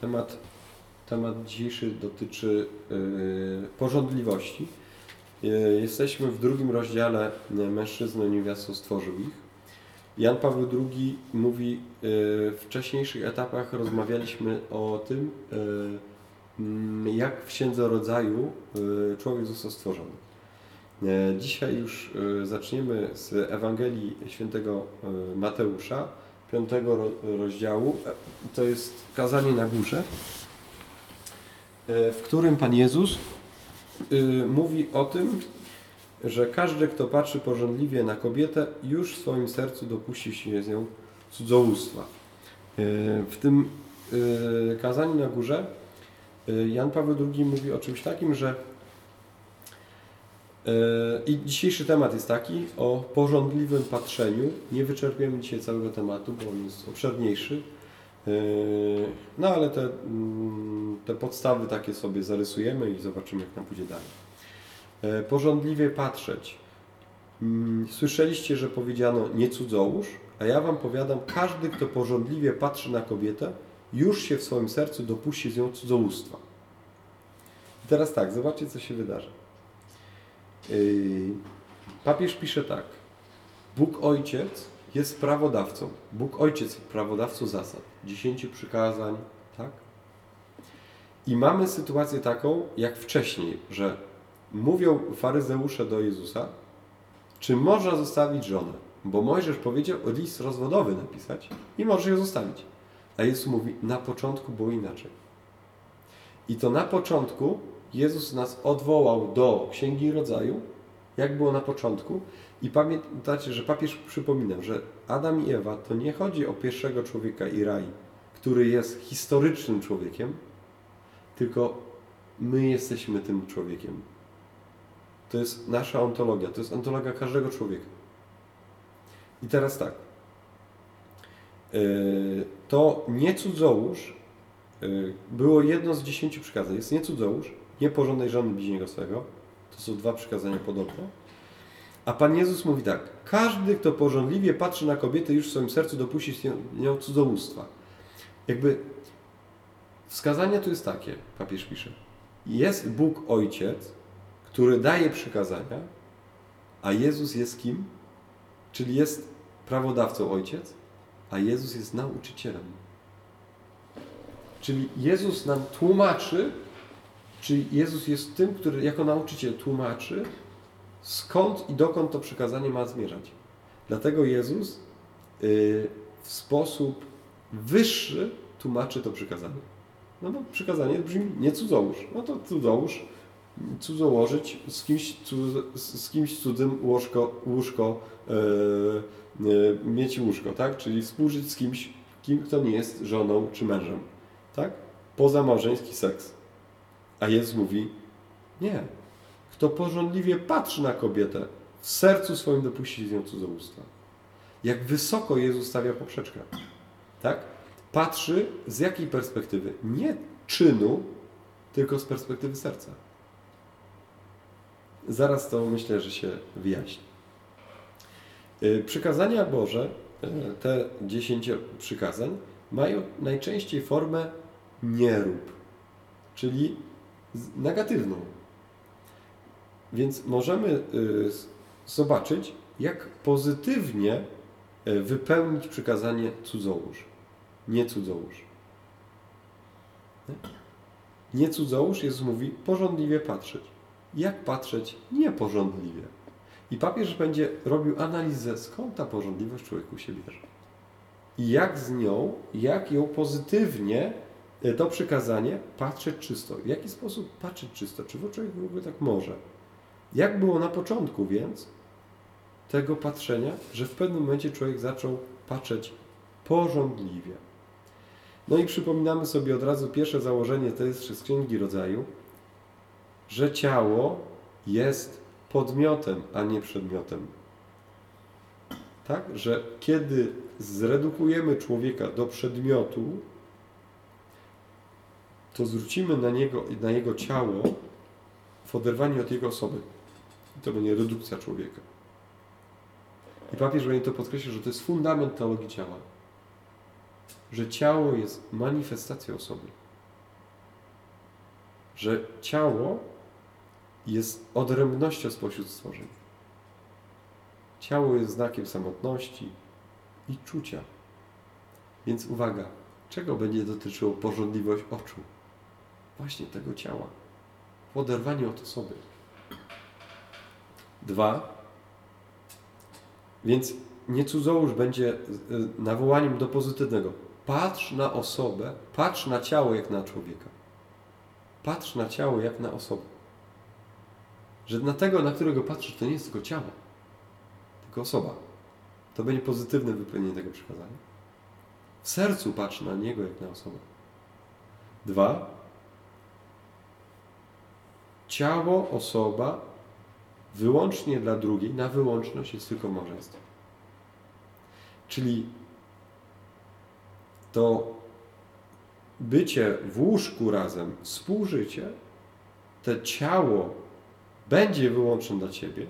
Temat, temat dzisiejszy dotyczy yy, porządliwości. Yy, jesteśmy w drugim rozdziale Mężczyzny niewiastą stworzył ich. Jan Paweł II mówi, yy, w wcześniejszych etapach rozmawialiśmy o tym, yy, jak w Księdze Rodzaju yy, człowiek został stworzony. Yy, Dzisiaj już yy, zaczniemy z Ewangelii Świętego yy, Mateusza, piątego ro- rozdziału. To jest kazanie na górze, yy, w którym Pan Jezus yy, mówi o tym, że każdy, kto patrzy porządliwie na kobietę, już w swoim sercu dopuści się z nią cudzołóstwa. W tym kazaniu na górze Jan Paweł II mówi o czymś takim, że i dzisiejszy temat jest taki o porządliwym patrzeniu. Nie wyczerpiemy dzisiaj całego tematu, bo on jest obszerniejszy. Yy, No ale te, mm, te podstawy takie sobie zarysujemy i zobaczymy, jak nam pójdzie dalej. E, porządliwie patrzeć. Mm, Słyszeliście, że powiedziano nie cudzołóż, a ja wam powiadam, każdy, kto porządliwie patrzy na kobietę, już się w swoim sercu dopuści z nią cudzołóstwa. I teraz tak, zobaczcie, co się wydarzy. Yy, Papież pisze tak. Bóg Ojciec jest prawodawcą. Bóg Ojciec jest prawodawcą zasad. Dziesięciu przykazań, tak? I mamy sytuację taką, jak wcześniej, że mówią faryzeusze do Jezusa, czy można zostawić żonę? Bo Mojżesz powiedział list rozwodowy napisać i może ją zostawić. A Jezus mówi, na początku było inaczej. I to na początku Jezus nas odwołał do Księgi Rodzaju, jak było na początku. I pamiętacie, że papież przypominał, że Adam i Ewa to nie chodzi o pierwszego człowieka i raj, który jest historycznym człowiekiem, tylko my jesteśmy tym człowiekiem. To jest nasza ontologia, to jest ontologia każdego człowieka. I teraz tak. Yy, To nie cudzołóż yy, było jedno z dziesięciu przykazań. Jest nie cudzołóż, nie pożądaj żony bliźniego swego. To są dwa przykazania podobne. A Pan Jezus mówi tak. Każdy, kto porządliwie patrzy na kobietę, już w swoim sercu dopuści się nią cudzołóstwa. Jakby wskazanie tu jest takie, papież pisze. Jest Bóg Ojciec, który daje przykazania, a Jezus jest kim? Czyli jest prawodawcą Ojciec, a Jezus jest nauczycielem. Czyli Jezus nam tłumaczy, czyli Jezus jest tym, który jako nauczyciel tłumaczy, skąd i dokąd to przykazanie ma zmierzać. Dlatego Jezus yy, w sposób wyższy tłumaczy to przykazanie. No bo przykazanie brzmi nie cudzołóż. No to cudzołóż cudzołożyć z kimś, cud, z kimś cudzym łóżko, łóżko e, e, mieć łóżko, tak? Czyli współżyć z kimś, kim kto nie jest żoną czy mężem, tak? Pozamałżeński seks. A Jezus mówi, nie. Kto porządliwie patrzy na kobietę, w sercu swoim dopuści z nią cudzołóstwa. Jak wysoko Jezus stawia poprzeczkę, tak? Patrzy z jakiej perspektywy? Nie czynu, tylko z perspektywy serca. Zaraz to myślę, że się wyjaśni. Y, Przykazania Boże, y, te dziesięcio przykazań, mają najczęściej formę nie rób, czyli negatywną. Więc możemy y, zobaczyć, jak pozytywnie y, wypełnić przykazanie cudzołóż, nie cudzołóż. Nie? Cudzołóż, Jezus mówi, porządliwie patrzeć jak patrzeć nieporządliwie. I papież będzie robił analizę, skąd ta porządliwość człowieku się bierze. I jak z nią, jak ją pozytywnie, to przykazanie, patrzeć czysto. W jaki sposób patrzeć czysto? Czy człowiek w ogóle tak może? Jak było na początku więc tego patrzenia, że w pewnym momencie człowiek zaczął patrzeć porządliwie. No i przypominamy sobie od razu pierwsze założenie, to jest z Księgi Rodzaju, że ciało jest podmiotem, a nie przedmiotem. Tak? Że kiedy zredukujemy człowieka do przedmiotu, to zwrócimy na, niego, na jego ciało w oderwaniu od jego osoby. I to będzie redukcja człowieka. I papież będzie to podkreślił, że to jest fundament teologii ciała. Że ciało jest manifestacją osoby. że ciało jest odrębnością spośród stworzeń. Ciało jest znakiem samotności i czucia. Więc uwaga, czego będzie dotyczyło porządliwość oczu? Właśnie tego ciała. W oderwaniu od osoby. Dwa. Więc nie cudzołóż będzie y, nawołaniem do pozytywnego. Patrz na osobę, patrz na ciało jak na człowieka. Patrz na ciało jak na osobę. Że na tego, na którego patrzysz, to nie jest tylko ciało, tylko osoba. To będzie pozytywne wypełnienie tego przekazania. W sercu patrz na niego jak na osobę. Dwa. Ciało, osoba wyłącznie dla drugiej, na wyłączność jest tylko małżeństwo. Czyli to bycie w łóżku razem, współżycie, to ciało będzie wyłączne dla Ciebie,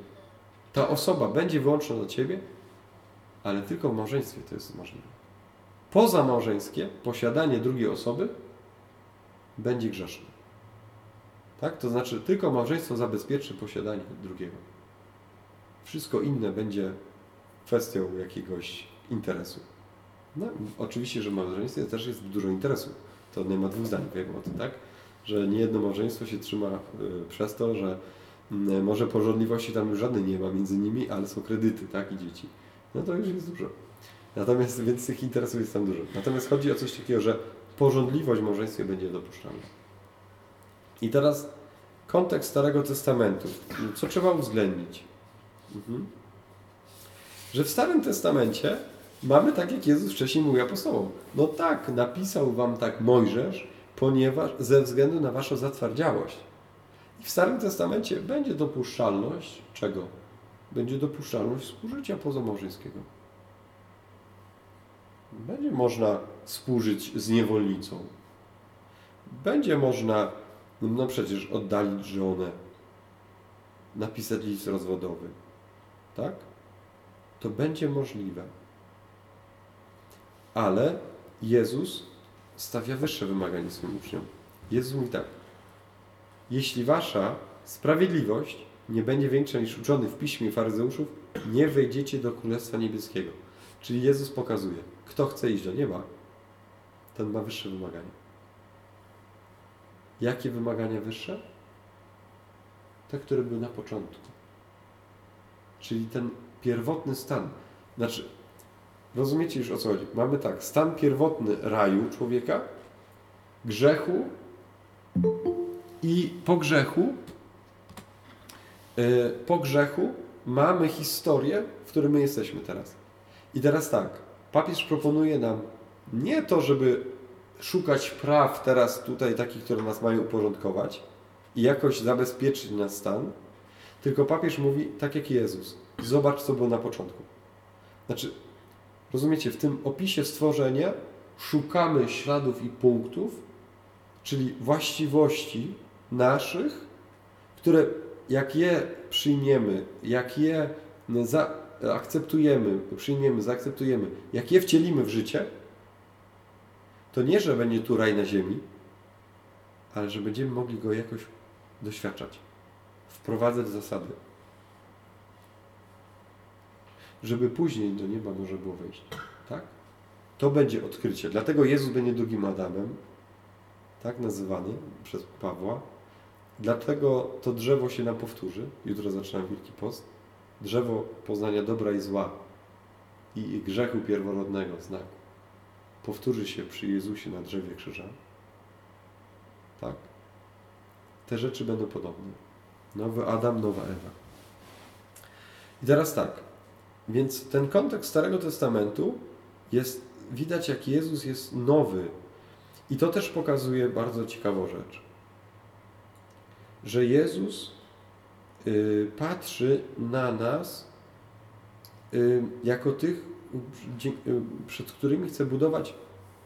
ta osoba będzie wyłączna dla Ciebie, ale tylko w małżeństwie to jest możliwe. Poza małżeńskie posiadanie drugiej osoby będzie grzeszne. Tak? To znaczy tylko małżeństwo zabezpieczy posiadanie drugiego. Wszystko inne będzie kwestią jakiegoś interesu. No, oczywiście, że w małżeństwie też jest dużo interesu. To nie ma dwóch zdań, wiemy o tym, tak? Że nie jedno małżeństwo się trzyma y, przez to, że y, może porządliwości tam już żadnej nie ma między nimi, ale są kredyty, tak? I dzieci. No to już jest dużo. Natomiast, więc tych interesów jest tam dużo. Natomiast chodzi o coś takiego, że porządliwość w małżeństwie będzie dopuszczalna. I teraz kontekst Starego Testamentu. Co trzeba uwzględnić? Mhm. Że w Starym Testamencie mamy tak, jak Jezus wcześniej mówił apostołom. No tak, napisał wam tak Mojżesz, ponieważ ze względu na waszą zatwardziałość. I w Starym Testamencie będzie dopuszczalność czego? Będzie dopuszczalność współżycia pozamałżeńskiego. Będzie można współżyć z niewolnicą. Będzie można, no przecież, oddalić żonę, napisać list rozwodowy. Tak? To będzie możliwe. Ale Jezus stawia wyższe wymagania swoim uczniom. Jezus mówi tak. Jeśli wasza sprawiedliwość nie będzie większa niż uczony w piśmie faryzeuszów, nie wejdziecie do Królestwa Niebieskiego. Czyli Jezus pokazuje, kto chce iść do nieba, ten ma wyższe wymagania. Jakie wymagania wyższe? Te, które były na początku. Czyli ten pierwotny stan. Znaczy, rozumiecie już o co chodzi? Mamy tak, stan pierwotny raju człowieka, grzechu i po grzechu, yy, po grzechu mamy historię, w której my jesteśmy teraz. I teraz tak, papież proponuje nam nie to, żeby szukać praw teraz tutaj takich, które nas mają uporządkować i jakoś zabezpieczyć nasz stan, tylko papież mówi tak jak Jezus. Zobacz, co było na początku. Znaczy, rozumiecie, w tym opisie stworzenia szukamy śladów i punktów, czyli właściwości naszych, które jak je przyjmiemy, jak je zaakceptujemy, przyjmiemy, zaakceptujemy, jak je wcielimy w życie, to nie, że będzie tu raj na ziemi, ale że będziemy mogli go jakoś doświadczać, wprowadzać zasady żeby później do nieba może było wejść. Tak? To będzie odkrycie. Dlatego Jezus będzie drugim Adamem, tak nazywany przez Pawła. Dlatego to drzewo się nam powtórzy. Jutro zaczynam Wielki Post. Drzewo poznania dobra i zła i grzechu pierworodnego znaku powtórzy się przy Jezusie na drzewie krzyża. Tak? Te rzeczy będą podobne. Nowy Adam, nowa Ewa. I teraz tak. Więc ten kontekst Starego Testamentu jest, widać jak Jezus jest nowy. I to też pokazuje bardzo ciekawą rzecz. Że Jezus y, patrzy na nas y, jako tych, przed którymi chce budować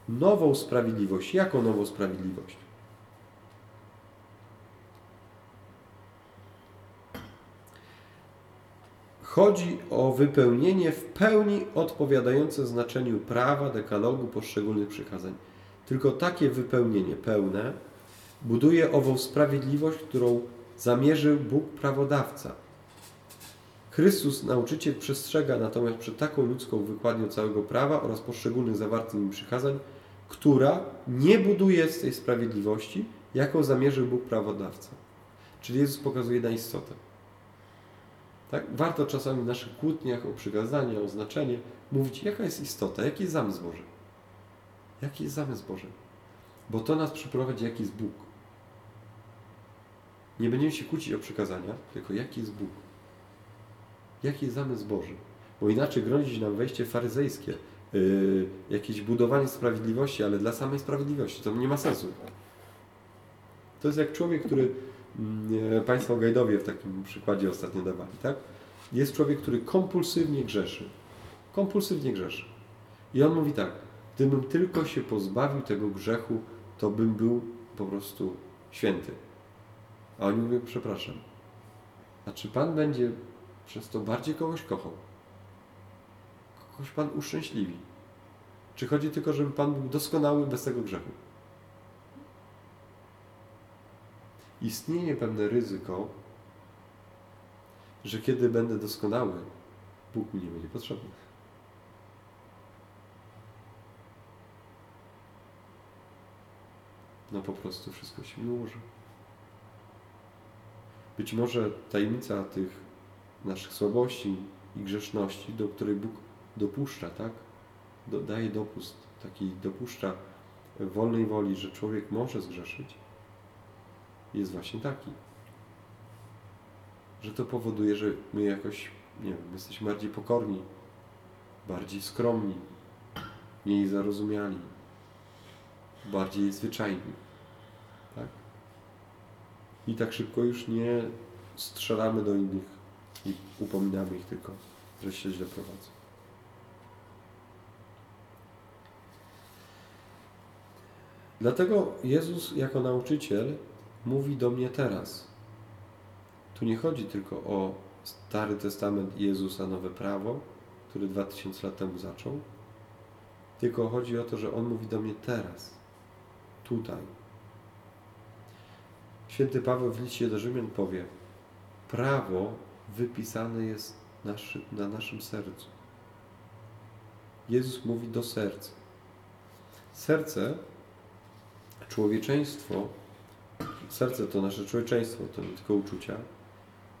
nową sprawiedliwość. Jaką nową sprawiedliwość? Chodzi o wypełnienie w pełni odpowiadające znaczeniu prawa, dekalogu, poszczególnych przykazań. Tylko takie wypełnienie pełne buduje ową sprawiedliwość, którą zamierzył Bóg prawodawca. Chrystus, nauczyciel, przestrzega natomiast przed taką ludzką wykładnią całego prawa oraz poszczególnych zawartych nim przykazań, która nie buduje z tej sprawiedliwości, jaką zamierzył Bóg prawodawca. Czyli Jezus pokazuje na istotę. Tak? Warto czasami w naszych kłótniach o przykazanie, o znaczenie mówić, jaka jest istota, jaki jest zamysł Boży. Jaki jest zamysł Boży? Bo to nas przyprowadzi, jaki jest Bóg. Nie będziemy się kłócić o przykazania, tylko jaki jest Bóg. Jaki jest zamysł Boży. Bo inaczej grozi nam wejście faryzejskie, yy, jakieś budowanie sprawiedliwości, ale dla samej sprawiedliwości. To nie ma sensu. To jest jak człowiek, który yy, Państwo Gajdowie w takim przykładzie ostatnio dawali, tak? Jest człowiek, który kompulsywnie grzeszy. Kompulsywnie grzeszy. I on mówi tak, gdybym tylko się pozbawił tego grzechu, to bym był po prostu święty. A oni mówią, przepraszam. A czy Pan będzie przez to bardziej kogoś kochał? Kogoś Pan uszczęśliwi? Czy chodzi tylko, żeby Pan był doskonały bez tego grzechu? Istnieje pewne ryzyko, że kiedy będę doskonały, Bóg mi nie będzie potrzebny. No po prostu wszystko się mi ułoży. Być może tajemnica tych naszych słabości i grzeszności, do której Bóg dopuszcza, tak? Daje dopust, taki dopuszcza wolnej woli, że człowiek może zgrzeszyć, jest właśnie taki. Że to powoduje, że my jakoś, nie wiem, jesteśmy bardziej pokorni, bardziej skromni, mniej zarozumiali, bardziej zwyczajni. Tak? I tak szybko już nie strzelamy do innych i upominamy ich tylko, że się źle prowadzą. Dlatego Jezus jako nauczyciel mówi do mnie teraz. Tu nie chodzi tylko o Stary Testament Jezusa, Nowe Prawo, który 2000 lat temu zaczął, tylko chodzi o to, że On mówi do mnie teraz, tutaj. Święty Paweł w liście do Rzymian powie, prawo wypisane jest naszy, na naszym sercu. Jezus mówi do serca. Serce, człowieczeństwo, serce to nasze człowieczeństwo, to nie tylko uczucia,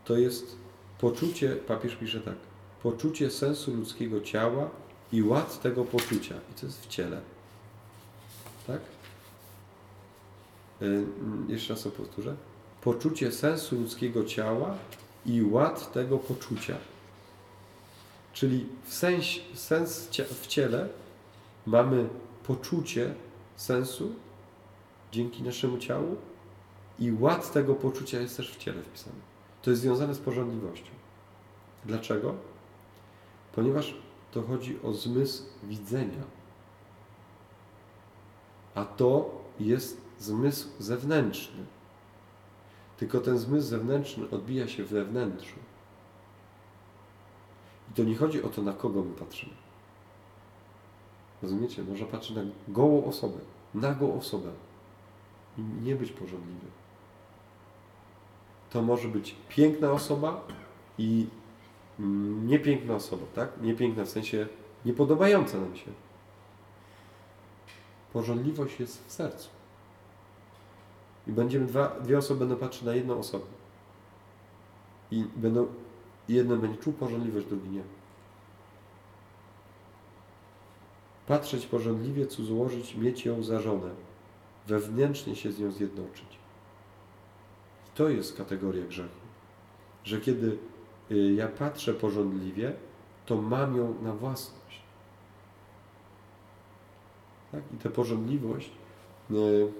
to jest poczucie, papież pisze tak, poczucie sensu ludzkiego ciała i ład tego poczucia. I to jest w ciele. Tak? Yy, jeszcze raz to powtórzę. Poczucie sensu ludzkiego ciała i ład tego poczucia. Czyli w sens, sens w ciele mamy poczucie sensu dzięki naszemu ciału i ład tego poczucia jest też w ciele wpisany. To jest związane z porządliwością. Dlaczego? Ponieważ to chodzi o zmysł widzenia. A to jest zmysł zewnętrzny. Tylko ten zmysł zewnętrzny odbija się we wnętrzu. I to nie chodzi o to, na kogo my patrzymy. Rozumiecie? Można patrzeć na gołą osobę, nagą osobę i nie być porządliwy. To może być piękna osoba i niepiękna osoba, tak? Niepiękna w sensie niepodobająca nam się. Porządliwość jest w sercu. I będziemy dwa, dwie osoby będą patrzeć na jedną osobę. I będą, jeden będzie czuł porządliwość, drugi nie. Patrzeć porządliwie, cudzołożyć, mieć ją za żonę. Wewnętrznie się z nią zjednoczyć. I to jest kategoria grzechu. Że kiedy y, ja patrzę porządliwie, to mam ją na własność. Tak? I tę porządliwość y,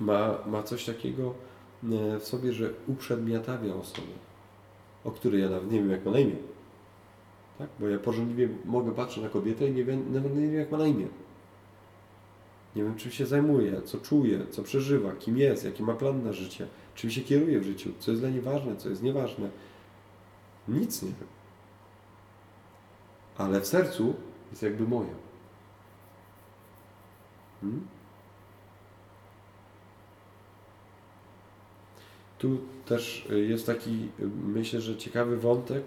ma, ma coś takiego e, w sobie, że uprzedmiotawia osobę, o której ja nawet nie wiem, jak ma na imię. Tak? Bo ja porządliwie mogę patrzeć na kobietę i nie wiem, nawet nie wiem, jak ma na imię. Nie wiem, czym się zajmuje, co czuje, co przeżywa, kim jest, jaki ma plan na życie, czym się kieruje w życiu, co jest dla niej ważne, co jest nieważne. Nic nie wiem. Ale w sercu jest jakby moja. Hmm? Tu też y, jest taki, y, myślę, że ciekawy wątek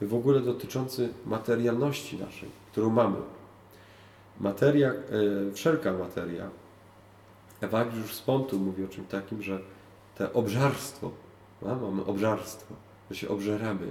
w ogóle dotyczący materialności naszej, którą mamy. Materia, y, wszelka materia, Ewagriusz z Pontu mówi o czymś takim, że te obżarstwo, mamy obżarstwo, że się obżeramy,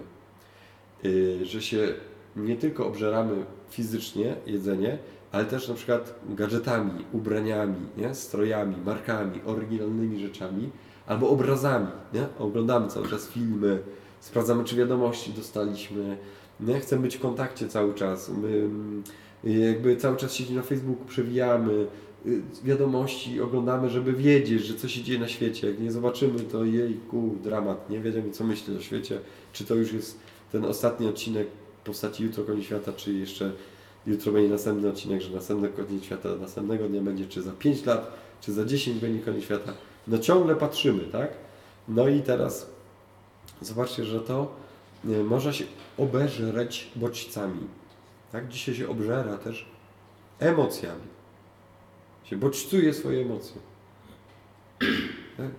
że się nie tylko obżeramy fizycznie jedzenie, ale też na przykład gadżetami, ubraniami, nie? strojami, markami, oryginalnymi rzeczami, albo obrazami. Nie? Oglądamy cały czas filmy, sprawdzamy, czy wiadomości dostaliśmy, nie? chcemy być w kontakcie cały czas. My mm, jakby cały czas siedzimy na Facebooku, przewijamy y, wiadomości, oglądamy, żeby wiedzieć, że co się dzieje na świecie. Jak nie zobaczymy, to jejku, dramat, nie wiemy, co myśli o świecie. Czy to już jest ten ostatni odcinek w postaci Jutro Koni Świata, czy jeszcze jutro będzie następny odcinek, że następny koniec świata następnego dnia będzie, czy za 5 lat, czy za 10 będzie koniec świata. No ciągle patrzymy, tak? No i teraz zobaczcie, że to nie, można się obeżreć bodźcami. Tak? Dzisiaj się obżera też emocjami. Się bodźcuje swoje emocje. Tak?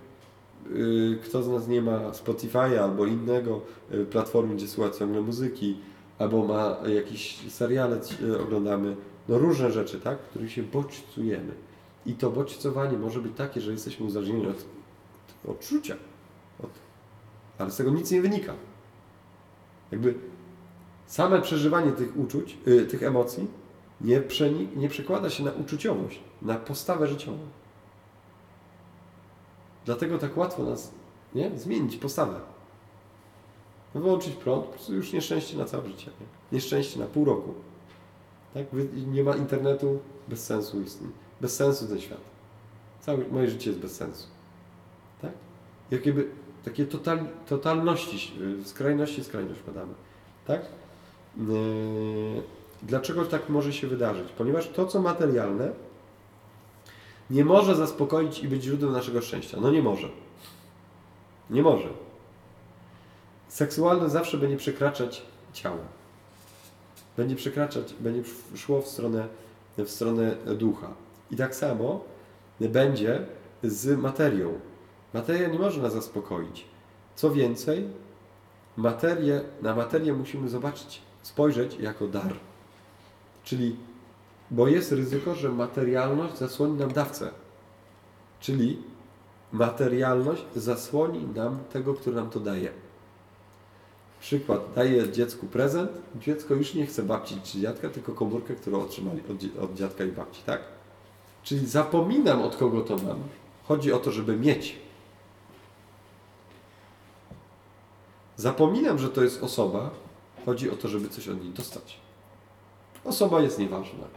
Y, kto z nas nie ma Spotify'a albo innego y, platformy, gdzie słucha ciągle muzyki, albo ma jakieś seriale e, oglądamy, no różne rzeczy, tak, których się bodźcujemy. I to bodźcowanie może być takie, że jesteśmy uzależnieni od, od odczucia, od, ale z tego nic nie wynika. Jakby same przeżywanie tych uczuć, yy, tych emocji nie, przenik, nie przekłada się na uczuciowość, na postawę życiową. Dlatego tak łatwo nas nie? zmienić postawę. Wyłączyć prąd, już nieszczęście na całe życie. Nie? Nieszczęście na pół roku. Tak? Nie ma internetu, bez sensu istnieje. Bez sensu ten świat. Całe moje życie jest bez sensu. Tak? Jakby takie total, totalności, skrajności skrajność badamy. Tak? Yy, dlaczego tak może się wydarzyć? Ponieważ to, co materialne, nie może zaspokoić i być źródłem naszego szczęścia. No nie może. Nie może seksualne zawsze będzie przekraczać ciało. Będzie przekraczać, będzie szło w stronę, w stronę ducha. I tak samo będzie z materią. Materia nie może nas zaspokoić. Co więcej, materię, na materię musimy zobaczyć, spojrzeć jako dar. Czyli, bo jest ryzyko, że materialność zasłoni nam dawcę. Czyli materialność zasłoni nam tego, który nam to daje. Przykład, daję dziecku prezent, dziecko już nie chce babci czy dziadka, tylko komórkę, którą otrzymali od, od dziadka i babci, tak? Czyli zapominam od kogo to mam. Chodzi o to, żeby mieć. Zapominam, że to jest osoba. Chodzi o to, żeby coś od niej dostać. Osoba jest nieważna.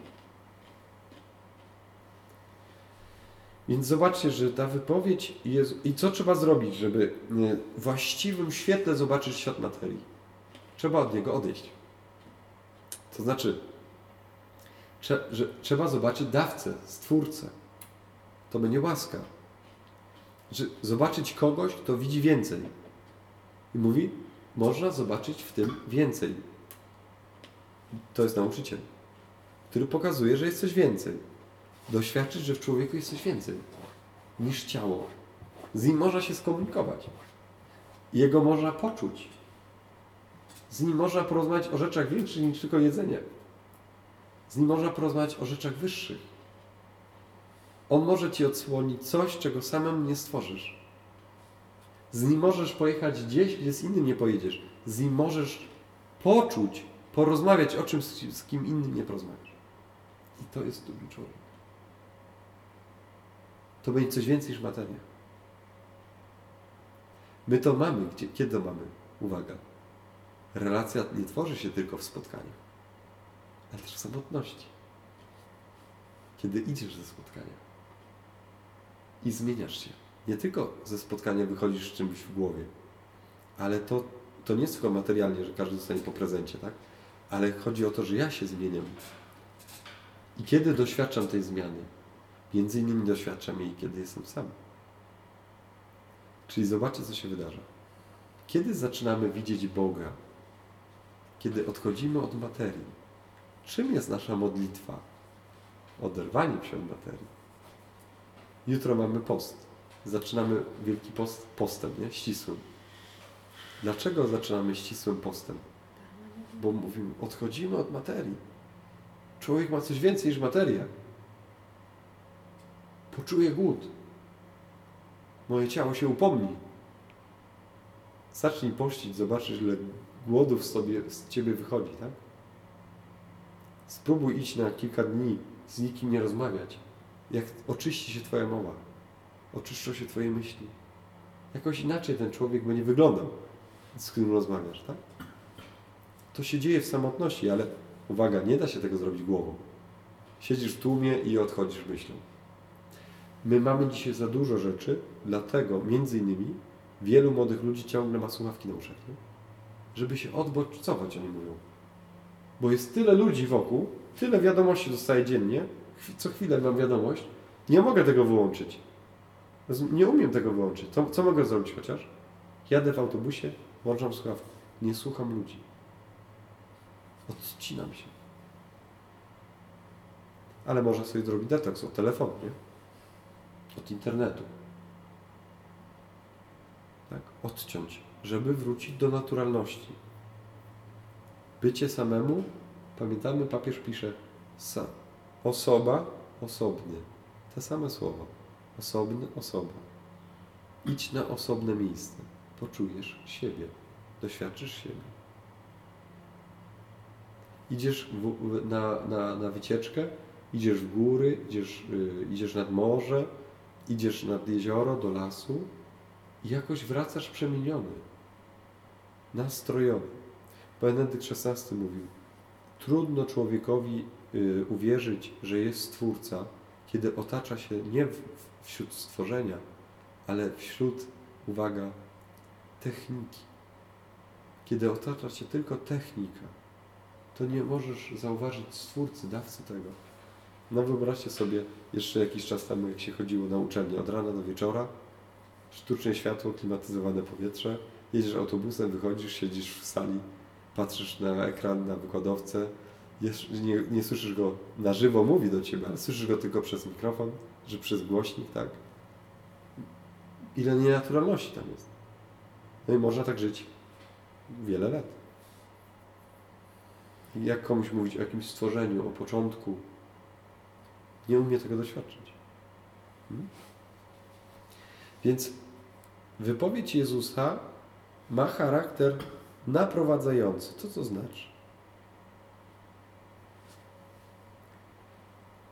Więc zobaczcie, że ta wypowiedź jest. I co trzeba zrobić, żeby w właściwym świetle zobaczyć świat materii? Trzeba od niego odejść. To znaczy, że trzeba zobaczyć dawcę, stwórcę. To będzie łaska. Że zobaczyć kogoś, kto widzi więcej. I mówi, można zobaczyć w tym więcej. To jest nauczyciel, który pokazuje, że jest coś więcej doświadczyć, że w człowieku jest coś więcej niż ciało. Z nim można się skomunikować. Jego można poczuć. Z nim można porozmawiać o rzeczach większych niż tylko jedzenie. Z nim można porozmawiać o rzeczach wyższych. On może ci odsłonić coś, czego samym nie stworzysz. Z nim możesz pojechać gdzieś, gdzie z innym nie pojedziesz. Z nim możesz poczuć, porozmawiać o czymś, z kim innym nie porozmawiasz. I to jest drugi człowiek to będzie coś więcej niż materia. My to mamy. Gdzie, kiedy to mamy? Uwaga. Relacja nie tworzy się tylko w spotkaniu, ale też w samotności. Kiedy idziesz ze spotkania i zmieniasz się. Nie tylko ze spotkania wychodzisz z czymś w głowie, ale to, to nie jest tylko materialnie, że każdy dostanie po prezencie, tak? Ale chodzi o to, że ja się zmieniam. I kiedy doświadczam tej zmiany, Między innymi doświadczam jej, kiedy jestem sam. Czyli zobaczcie, co się wydarza. Kiedy zaczynamy widzieć Boga? Kiedy odchodzimy od materii. Czym jest nasza modlitwa? Oderwanie się od materii. Jutro mamy post. zaczynamy Wielki Post postem, nie? Ścisłym. Dlaczego zaczynamy ścisłym postem? Bo mówimy, odchodzimy od materii. Człowiek ma coś więcej niż materia. Poczuje głód. Moje ciało się upomni. Zacznij pościć, zobaczysz, ile głodów sobie, z ciebie wychodzi, tak? Spróbuj iść na kilka dni, z nikim nie rozmawiać. Jak oczyści się Twoja mowa, oczyszczą się Twoje myśli. Jakoś inaczej ten człowiek będzie wyglądał, z którym rozmawiasz, tak? To się dzieje w samotności, ale uwaga, nie da się tego zrobić głową. Siedzisz w tłumie i odchodzisz myślą. My mamy dzisiaj za dużo rzeczy, dlatego między innymi wielu młodych ludzi ciągle ma słuchawki na uszach, nie? żeby się odbodźcować, oni mówią. Bo jest tyle ludzi wokół, tyle wiadomości dostaję dziennie, co chwilę mam wiadomość, nie mogę tego wyłączyć. Nie umiem tego wyłączyć. Co, co mogę zrobić chociaż? Jadę w autobusie, włączam słuchawkę. Nie słucham ludzi. Odcinam się. Ale można sobie zrobić detoks od telefonu, nie? Od internetu. Tak? Odciąć, żeby wrócić do naturalności. Bycie samemu, pamiętamy, papież pisze, sa, osoba, osobny. Te same słowa. Osobny, osoba. Idź na osobne miejsce. Poczujesz siebie. Doświadczysz siebie. Idziesz w, na, na, na wycieczkę, idziesz w góry, idziesz, yy, idziesz nad morze, idziesz nad jezioro, do lasu i jakoś wracasz przemieniony, nastrojowy. Benedykt XVI mówił, trudno człowiekowi y, uwierzyć, że jest Stwórca, kiedy otacza się nie wśród stworzenia, ale wśród, uwaga, techniki. Kiedy otacza się tylko technika, to nie możesz zauważyć Stwórcy, dawcy tego. No wyobraźcie sobie, jeszcze jakiś czas temu, jak się chodziło na uczelnię od rana do wieczora, sztuczne światło, klimatyzowane powietrze, jedziesz autobusem, wychodzisz, siedzisz w sali, patrzysz na ekran, na wykładowcę, nie, nie słyszysz go na żywo, mówi do ciebie, ale słyszysz go tylko przez mikrofon, że przez głośnik, tak? Ile nienaturalności tam jest. No i można tak żyć wiele lat. Jak komuś mówić o jakimś stworzeniu, o początku, nie umie tego doświadczyć. Hmm? Więc wypowiedź Jezusa ma charakter naprowadzający. Co to znaczy?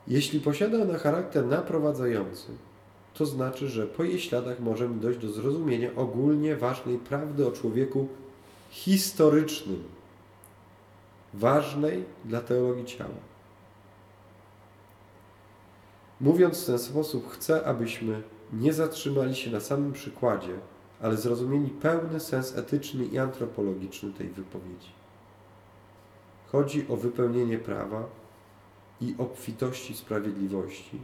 Jeśli posiada ona charakter naprowadzający, to znaczy, że po jej śladach możemy dojść do zrozumienia ogólnie ważnej prawdy o człowieku historycznym, ważnej dla teologii ciała. Mówiąc w ten sposób, chcę, abyśmy nie zatrzymali się na samym przykładzie, ale zrozumieli pełny sens etyczny i antropologiczny tej wypowiedzi. Chodzi o wypełnienie prawa i obfitości sprawiedliwości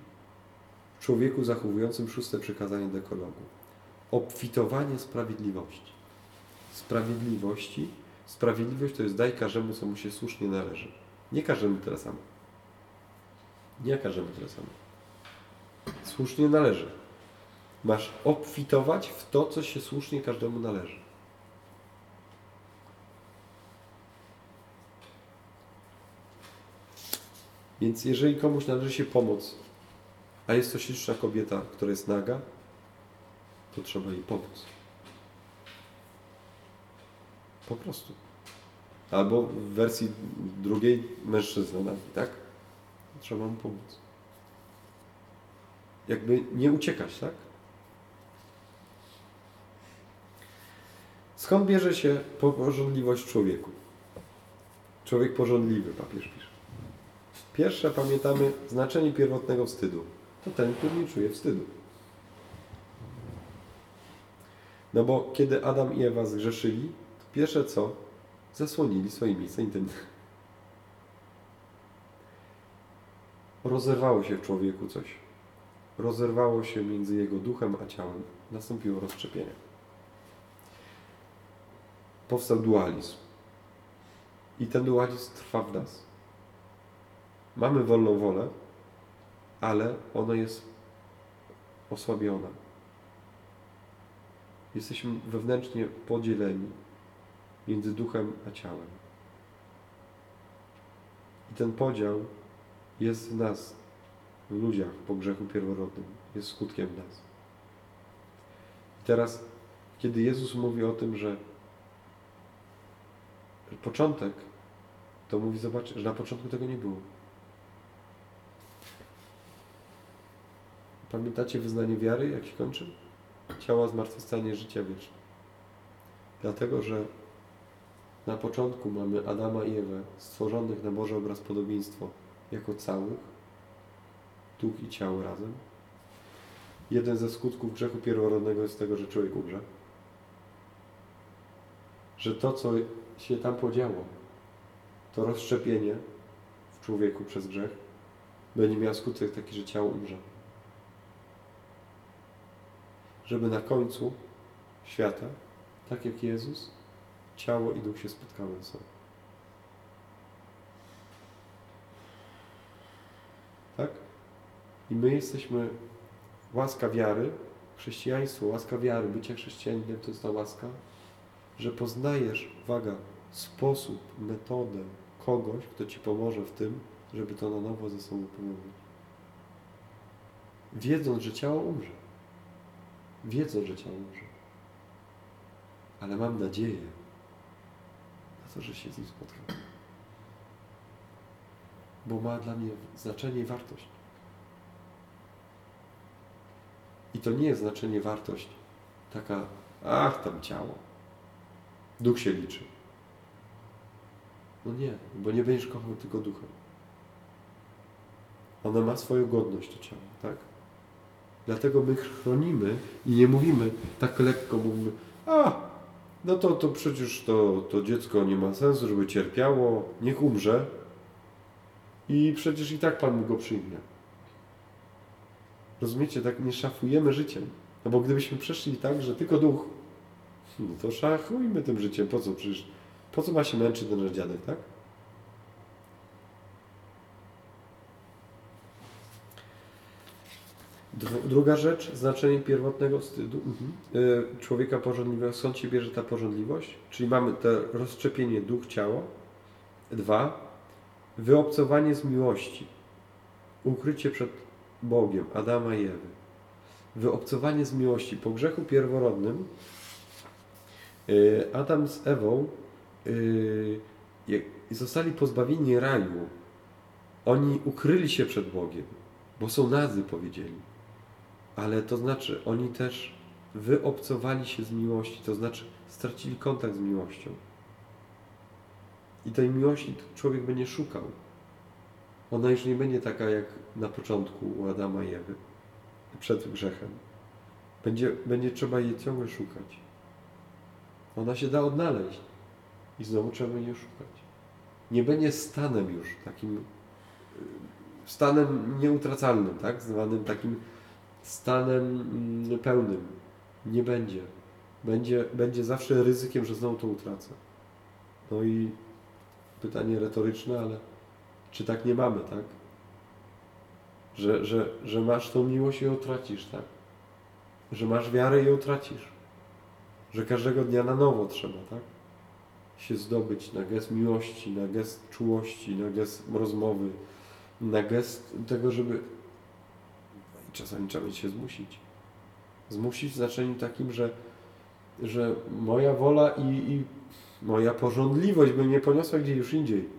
w człowieku zachowującym szóste przykazanie dekologu. Obfitowanie sprawiedliwości. Sprawiedliwości. Sprawiedliwość to jest daj każdemu, co mu się słusznie należy. Nie każdemu tyle samo. Nie każdemu tyle samo. Słusznie należy. Masz obfitować w to, co się słusznie każdemu należy. Więc jeżeli komuś należy się pomoc, a jest to śliczna kobieta, która jest naga, to trzeba jej pomóc. Po prostu. Albo w wersji drugiej mężczyzna nagi, tak? Trzeba mu pomóc. Jakby nie uciekać, tak? Skąd bierze się porządliwość w człowieku? Człowiek porządliwy, papież pisze. Pierwsze pamiętamy znaczenie pierwotnego wstydu. To ten, który nie czuje wstydu. No bo kiedy Adam i Ewa zgrzeszyli, to pierwsze co? Zasłonili swoje miejsce intymne. Rozerwało się w człowieku coś. Rozerwało się między jego duchem a ciałem. Nastąpiło rozszczepienie. Powstał dualizm. I ten dualizm trwa w nas. Mamy wolną wolę, ale ona jest osłabiona. Jesteśmy wewnętrznie podzieleni między duchem a ciałem. I ten podział jest w nas, w ludziach po grzechu pierworodnym, jest skutkiem nas. I teraz, kiedy Jezus mówi o tym, początek, to mówi, zobacz, że na początku tego nie było. Pamiętacie wyznanie wiary, jak się kończy? Ciała zmartwychwstanie, życia wieczne. Dlatego, że na początku mamy Adama i Ewę, stworzonych na Boże obraz podobieństwo, jako całych, duch i ciało razem. Jeden ze skutków grzechu pierworodnego jest tego, że człowiek umrze. Że to, co się tam podziało, to rozszczepienie w człowieku przez grzech, będzie miało skutek taki, że ciało umrze. Żeby na końcu świata, tak jak Jezus, ciało i duch się spotkały ze sobą. Tak? I my jesteśmy łaska wiary, chrześcijaństwo, łaska wiary, bycie chrześcijaninem to jest ta łaska, że poznajesz, uwaga, sposób, metodę kogoś, kto Ci pomoże w tym, żeby to na nowo ze sobą połączyć. Wiedząc, że ciało umrze. Wiedząc, że ciało umrze. Ale mam nadzieję na to, że się z nim spotkam. Bo ma dla mnie znaczenie i wartość. I to nie jest znaczenie wartość taka, ach, tam ciało. Duch się liczy. No nie, bo nie będziesz kochał tylko ducha. Ono ma swoją godność, to ciało, tak? Dlatego my chronimy i nie mówimy tak lekko, mówimy, a, no to, to przecież to, to dziecko nie ma sensu, żeby cierpiało, niech umrze i przecież i tak Pan mu go przyjmie. Rozumiecie, tak nie szafujemy życiem. No bo gdybyśmy przeszli tak, że tylko duch, no to szachujmy tym życiem. Po co przecież? Po co ma się męczyć ten dziadek, tak? Druga rzecz, znaczenie pierwotnego wstydu. Mhm. Y, człowieka porządliwego. Skąd się bierze ta porządliwość? Czyli mamy to rozszczepienie duch-ciało. Dwa, wyobcowanie z miłości. Ukrycie przed Bogiem, Adama i Ewy. Wyobcowanie z miłości. Po grzechu pierworodnym Adam z Ewą y, zostali pozbawieni raju. Oni ukryli się przed Bogiem, bo są nazy, powiedzieli. Ale to znaczy, oni też wyobcowali się z miłości, to znaczy stracili kontakt z miłością. I tej miłości człowiek będzie szukał. Ona już nie będzie taka jak na początku u Adama i Ewy, przed grzechem. Będzie, będzie trzeba jej ciągle szukać. Ona się da odnaleźć i znowu trzeba jej szukać. Nie będzie stanem już takim y, stanem nieutracalnym, tak? Zwanym takim stanem mm, pełnym. Nie będzie. Będzie, będzie zawsze ryzykiem, że znowu to utracę. No i pytanie retoryczne, ale czy tak nie mamy, tak? Że, że, że masz tą miłość i ją tracisz, tak? Że masz wiarę i ją tracisz. Że każdego dnia na nowo trzeba, tak? Się zdobyć na gest miłości, na gest czułości, na gest rozmowy, na gest tego, żeby. Czasami trzeba się zmusić. Zmusić w znaczeniu takim, że, że moja wola i, i moja porządliwość by mnie poniosła gdzie już indziej.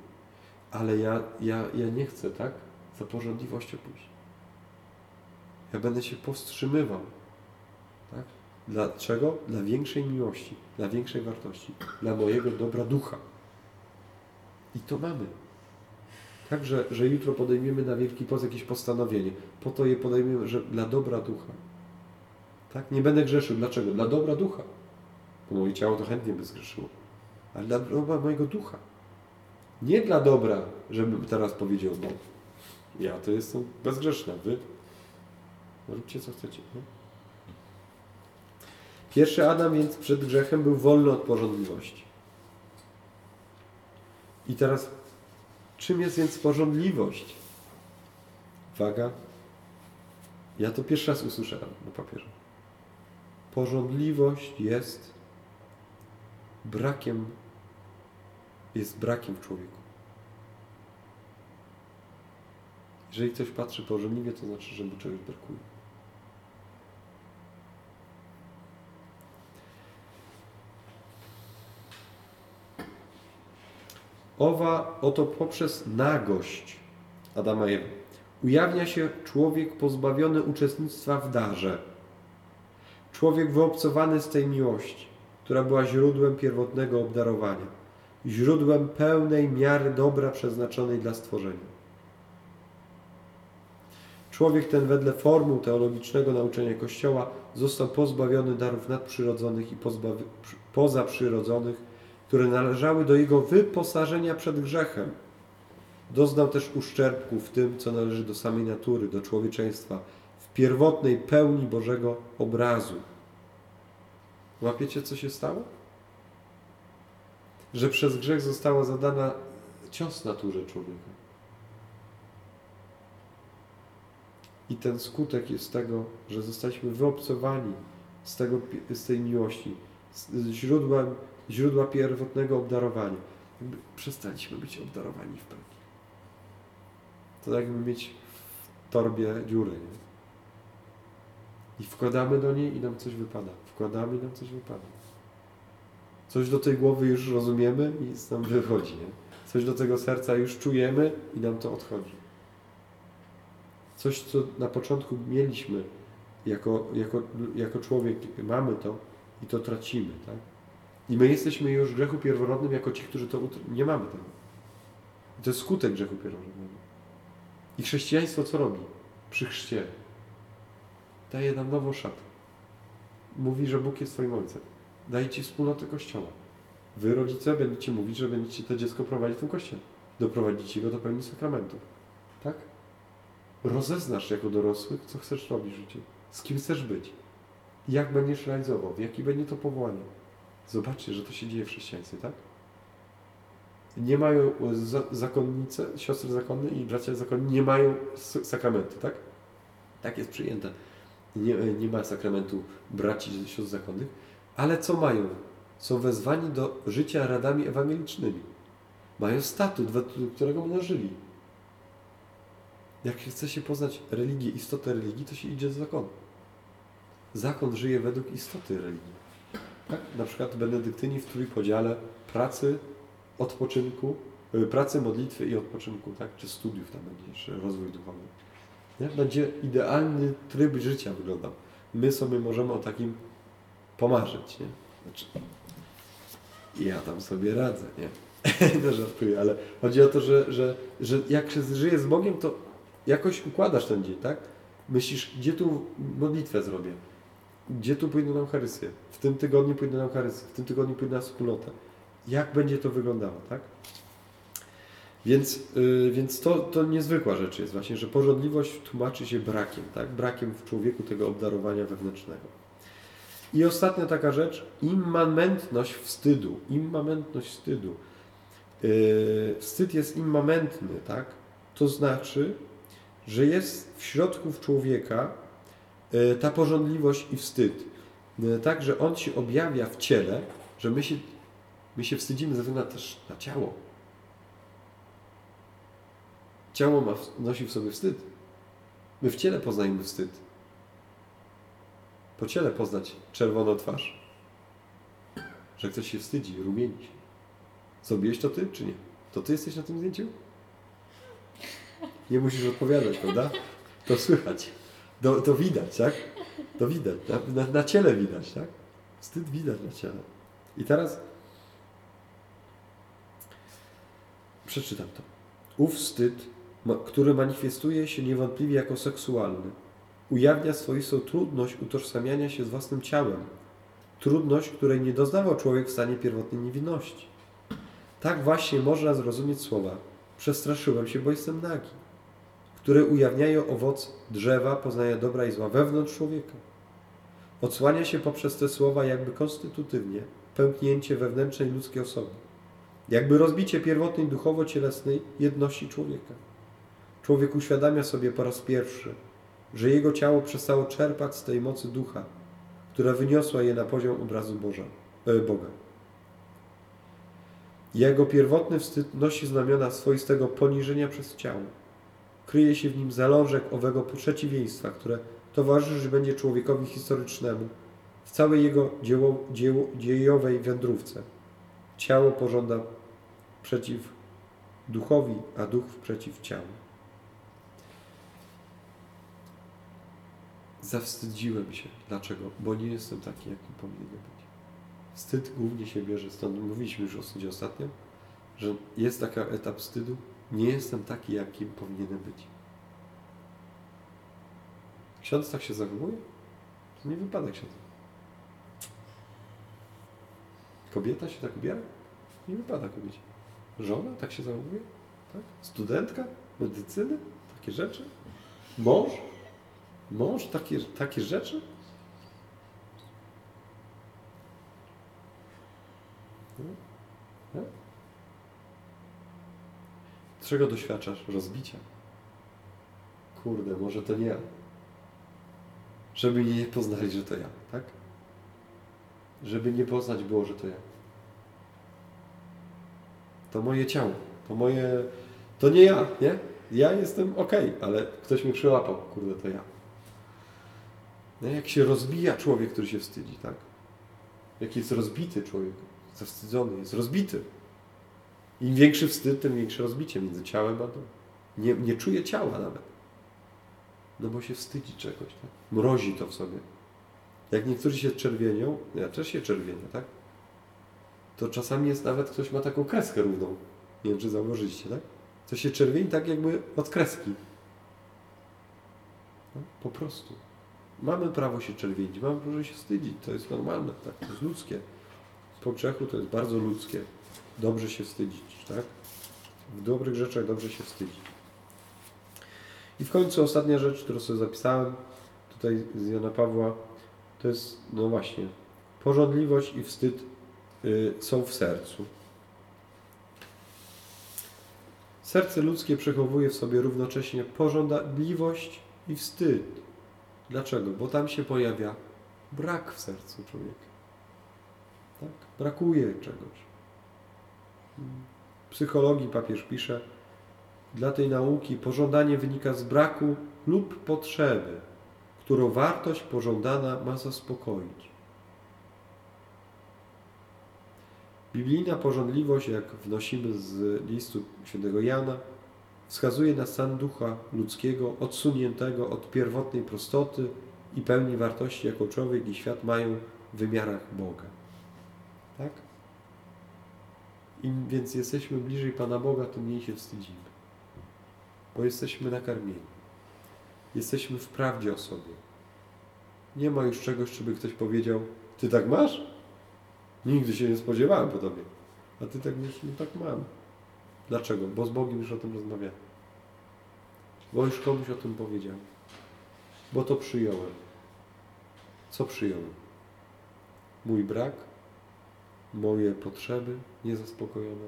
Ale ja, ja, ja nie chcę, tak? Za porządliwością pójść. Ja będę się powstrzymywał. Tak? Dlaczego? Dla większej miłości, dla większej wartości, dla mojego dobra ducha. I to mamy. Tak, że, że jutro podejmiemy na Wielki Post jakieś postanowienie. Po to je podejmiemy, że dla dobra ducha. Tak? Nie będę grzeszył. Dlaczego? Dla dobra ducha. Bo moje ciało to chętnie by zgrzeszyło ale dla dobra mojego ducha. Nie dla dobra, żebym teraz powiedział, no ja to jestem bezgrzeszna, wy róbcie co chcecie. Nie? Pierwszy Adam więc przed grzechem był wolny od porządliwości. I teraz, czym jest więc porządliwość? Uwaga, ja to pierwszy raz usłyszałem na papierze. Pożądliwość jest brakiem, jest brakiem w człowieku. Jeżeli ktoś patrzy pożądliwie, to znaczy, że mu czegoś brakuje. Owa oto poprzez nagość Adama i Ewy ujawnia się człowiek pozbawiony uczestnictwa w darze. Człowiek wyobcowany z tej miłości, która była źródłem pierwotnego obdarowania, źródłem pełnej miary dobra przeznaczonej dla stworzenia. Człowiek ten wedle formuł teologicznego nauczania Kościoła został pozbawiony darów nadprzyrodzonych i pozaprzyrodzonych, które należały do jego wyposażenia przed grzechem. Doznał też uszczerbku w tym, co należy do samej natury, do człowieczeństwa, w pierwotnej pełni Bożego obrazu. Łapiecie, co się stało? Że przez grzech została zadana cios naturze człowieka. I ten skutek jest tego, że zostaliśmy wyobcowani z, tego, z tej miłości, z źródłem, źródła pierwotnego obdarowania. Jakby przestaliśmy być obdarowani w pełni. To jakby mieć w torbie dziurę, nie? I wkładamy do niej i nam coś wypada. Wkładamy i nam coś wypada. Coś do tej głowy już rozumiemy i nam wychodzi. Nie? Coś do tego serca już czujemy i nam to odchodzi. Coś, co na początku mieliśmy jako, jako, jako człowiek, mamy to i to tracimy. Tak? I my jesteśmy już w grzechu pierworodnym jako ci, którzy to nie mamy tego. I to jest skutek grzechu pierworodnego. I chrześcijaństwo co robi? Przy chrzcie daje nam nową szatę. Mówi, że Bóg jest Twoim Ojcem. Daje Ci wspólnotę Kościoła. Wy, rodzice, będziecie mówić, że będziecie to dziecko prowadzić w tym Kościele. Doprowadzicie go do pełni sakramentów. Tak? rozeznasz jako dorosły, co chcesz robić w życiu, z kim chcesz być, jak będziesz realizował, jakie będzie to powołanie. Zobaczcie, że to się dzieje w chrześcijaństwie, tak? Nie mają zakonnice, siostry zakonne i bracia zakonni nie mają sakramentu, tak? Tak jest przyjęte. Nie, nie ma sakramentu braci siostr zakonnych, ale co mają? Są wezwani do życia radami ewangelicznymi. Mają statut, według którego będą żyli. Jak chce się poznać religię, istotę religii, to się idzie z zakonu. Zakon żyje według istoty religii. Tak? Na przykład benedyktyni w trójpodziale pracy, odpoczynku, y, pracy, modlitwy i odpoczynku, tak? czy studiów tam będzie jeszcze, rozwój duchowy. Nie? Będzie idealny tryb życia wyglądał. My sobie możemy o takim pomarzyć. Nie? Znaczy, ja tam sobie radzę, nie? no żartuję, ale chodzi o to, że, że, że jak się żyje z Bogiem, to jakoś układasz ten dzień, tak? Myślisz, gdzie tu modlitwę zrobię? Gdzie tu pójdę na Eucharystię? W tym tygodniu pójdę na Eucharystię, w tym tygodniu pójdę na wspólnotę. Jak będzie to wyglądało, tak? Więc, yy, więc to, to niezwykła rzecz jest właśnie, że porządliwość tłumaczy się brakiem, tak? Brakiem w człowieku tego obdarowania wewnętrznego. I ostatnia taka rzecz, immamentność wstydu. Immamentność wstydu. Yy, wstyd jest immamentny, tak? To znaczy, że jest w środku człowieka ta porządliwość i wstyd. E, tak, że on się objawia w ciele, że my się, my się wstydzimy ze względu też na ciało. Ciało ma, nosi w sobie wstyd. My w ciele poznajemy wstyd. Po ciele poznać czerwoną twarz. Że ktoś się wstydzi, rumieni się. Zrobiłeś to ty, czy nie? To ty jesteś na tym zdjęciu? Nie musisz odpowiadać, prawda? To słychać. To, to widać, tak? To widać. Na, na, na ciele widać, tak? Wstyd widać na ciele. I teraz przeczytam to. Ów wstyd, który manifestuje się niewątpliwie jako seksualny, ujawnia swoistą trudność utożsamiania się z własnym ciałem. Trudność, której nie doznawał człowiek w stanie pierwotnej niewinności. Tak właśnie można zrozumieć słowa przestraszyłem się, bo jestem nagi które ujawniają owoc drzewa poznania dobra i zła wewnątrz człowieka. Odsłania się poprzez te słowa jakby konstytutywnie pęknięcie wewnętrznej ludzkiej osoby, jakby rozbicie pierwotnej duchowo-cielesnej jedności człowieka. Człowiek uświadamia sobie po raz pierwszy, że jego ciało przestało czerpać z tej mocy ducha, która wyniosła je na poziom obrazu Boża, e, Boga. Jego pierwotny wstyd nosi znamiona swoistego poniżenia przez ciało. Kryje się w nim zalążek owego przeciwieństwa, które towarzyszyć będzie człowiekowi historycznemu w całej jego dzieło, dzieło, dziejowej wędrówce. Ciało pożąda przeciw duchowi, a duch przeciw ciału. Zawstydziłem się. Dlaczego? Bo nie jestem taki, jakim powinienem być. Wstyd głównie się bierze stąd. Mówiliśmy już o wstydzie ostatnio, że jest taki etap wstydu. Nie jestem taki, jakim powinienem być. Ksiądz tak się zachowuje? To nie wypada ksiądz. Kobieta się tak ubiera? Nie wypada kobiecie. Żona tak się zachowuje? Tak? Studentka? Medycyny? Takie rzeczy? Mąż? Mąż? Takie, takie rzeczy? No. Czego doświadczasz? Rozbicia. Kurde, może to nie ja. Żeby nie poznali, że to ja, tak? Żeby nie poznać było, że to ja. To moje ciało, to moje... To nie ja, nie? Ja jestem ok, ale ktoś mnie przyłapał, kurde, to ja. No jak się rozbija człowiek, który się wstydzi, tak? Jak jest rozbity człowiek, zawstydzony, jest rozbity. Im większy wstyd, tym większe rozbicie między ciałem a domem. Nie, nie czuje ciała nawet. No bo się wstydzi czegoś, tak? Mrozi to w sobie. Jak niektórzy się czerwienią, ja też się czerwienię, tak? To czasami jest nawet, ktoś ma taką kreskę równą. Nie wiem, czy zauważyliście, tak? To się czerwieni tak jakby od kreski. No, po prostu. Mamy prawo się czerwienić, mamy prawo się wstydzić. To jest normalne, tak? To jest ludzkie. Po grzechu to jest bardzo ludzkie. Dobrze się wstydzić, tak? W dobrych rzeczach dobrze się wstydzić. I w końcu ostatnia rzecz, którą sobie zapisałem tutaj z Jana Pawła, to jest, no właśnie, porządliwość i wstyd y, są w sercu. Serce ludzkie przechowuje w sobie równocześnie pożądliwość i wstyd. Dlaczego? Bo tam się pojawia brak w sercu człowieka. Tak? Brakuje czegoś. Psychologii papież pisze, dla tej nauki pożądanie wynika z braku lub potrzeby, którą wartość pożądana ma zaspokoić. Biblijna pożądliwość, jak wnosimy z listu świętego Jana, wskazuje na stan ducha ludzkiego odsuniętego od pierwotnej prostoty i pełni wartości, jaką człowiek i świat mają w wymiarach Boga. Tak? Im więc jesteśmy bliżej Pana Boga, tym mniej się wstydzimy. Bo jesteśmy nakarmieni. Jesteśmy w prawdzie o sobie. Nie ma już czegoś, żeby ktoś powiedział, ty tak masz? Nigdy się nie spodziewałem po tobie. A ty tak mówisz, no tak mam. Dlaczego? Bo z Bogiem już o tym rozmawiałem. Bo już komuś o tym powiedziałem. Bo to przyjąłem. Co przyjąłem? Mój brak, moje potrzeby niezaspokojone.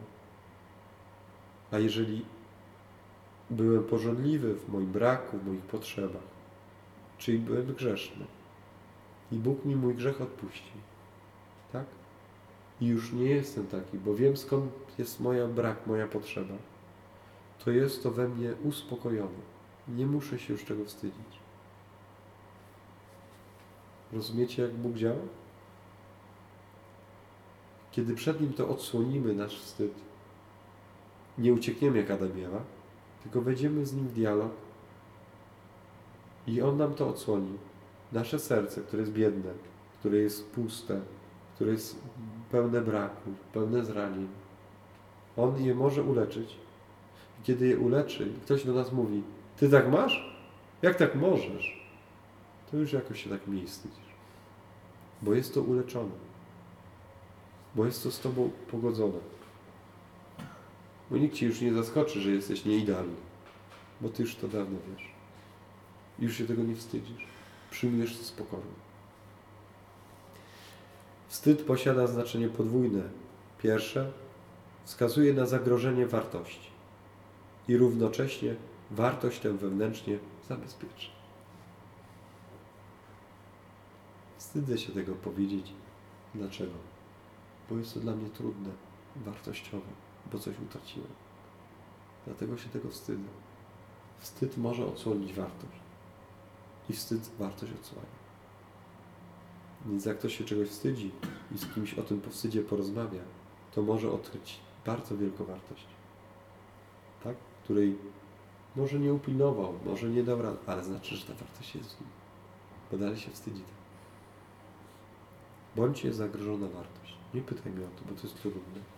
A jeżeli byłem pożądliwy w moim braku, w moich potrzebach, czyli byłem grzeszny, i Bóg mi mój grzech odpuści, tak? I już nie jestem taki, bo wiem skąd jest moja brak, moja potrzeba. To jest to we mnie uspokojone. Nie muszę się już czego wstydzić. Rozumiecie, jak Bóg działa? Kiedy przed Nim to odsłonimy nasz wstyd, nie uciekniemy jak Adam i Ewa, tylko wejdziemy z Nim w dialog i On nam to odsłoni. Nasze serce, które jest biedne, które jest puste, które jest pełne braków, pełne zranień, On je może uleczyć. I kiedy je uleczy, ktoś do nas mówi, Ty tak masz? Jak tak możesz? To już jakoś się tak wstydzisz. Bo jest to uleczone bo jest to z Tobą pogodzone. Bo nikt Ci już nie zaskoczy, że jesteś nieidealny, bo Ty już to dawno wiesz. Już się tego nie wstydzisz. Przyjmujesz to spokojnie. Wstyd posiada znaczenie podwójne. Pierwsze, wskazuje na zagrożenie wartości i równocześnie wartość tę wewnętrznie zabezpieczy. Wstydzę się tego powiedzieć. Dlaczego? Bo jest to dla mnie trudne, wartościowe, bo coś utraciłem. Dlatego się tego wstydzę. Wstyd może odsłonić wartość. I wstyd wartość odsłania. Więc jak ktoś się czegoś wstydzi i z kimś o tym po wstydzie porozmawia, to może odkryć bardzo wielką wartość. Tak? Której może nie upilnował, może nie dał rady, ale znaczy, że ta wartość jest w nim. Bo dalej się wstydzi. Bądź jest zagrożona wartość. Nie pytaj mnie o to, bo to jest trudne.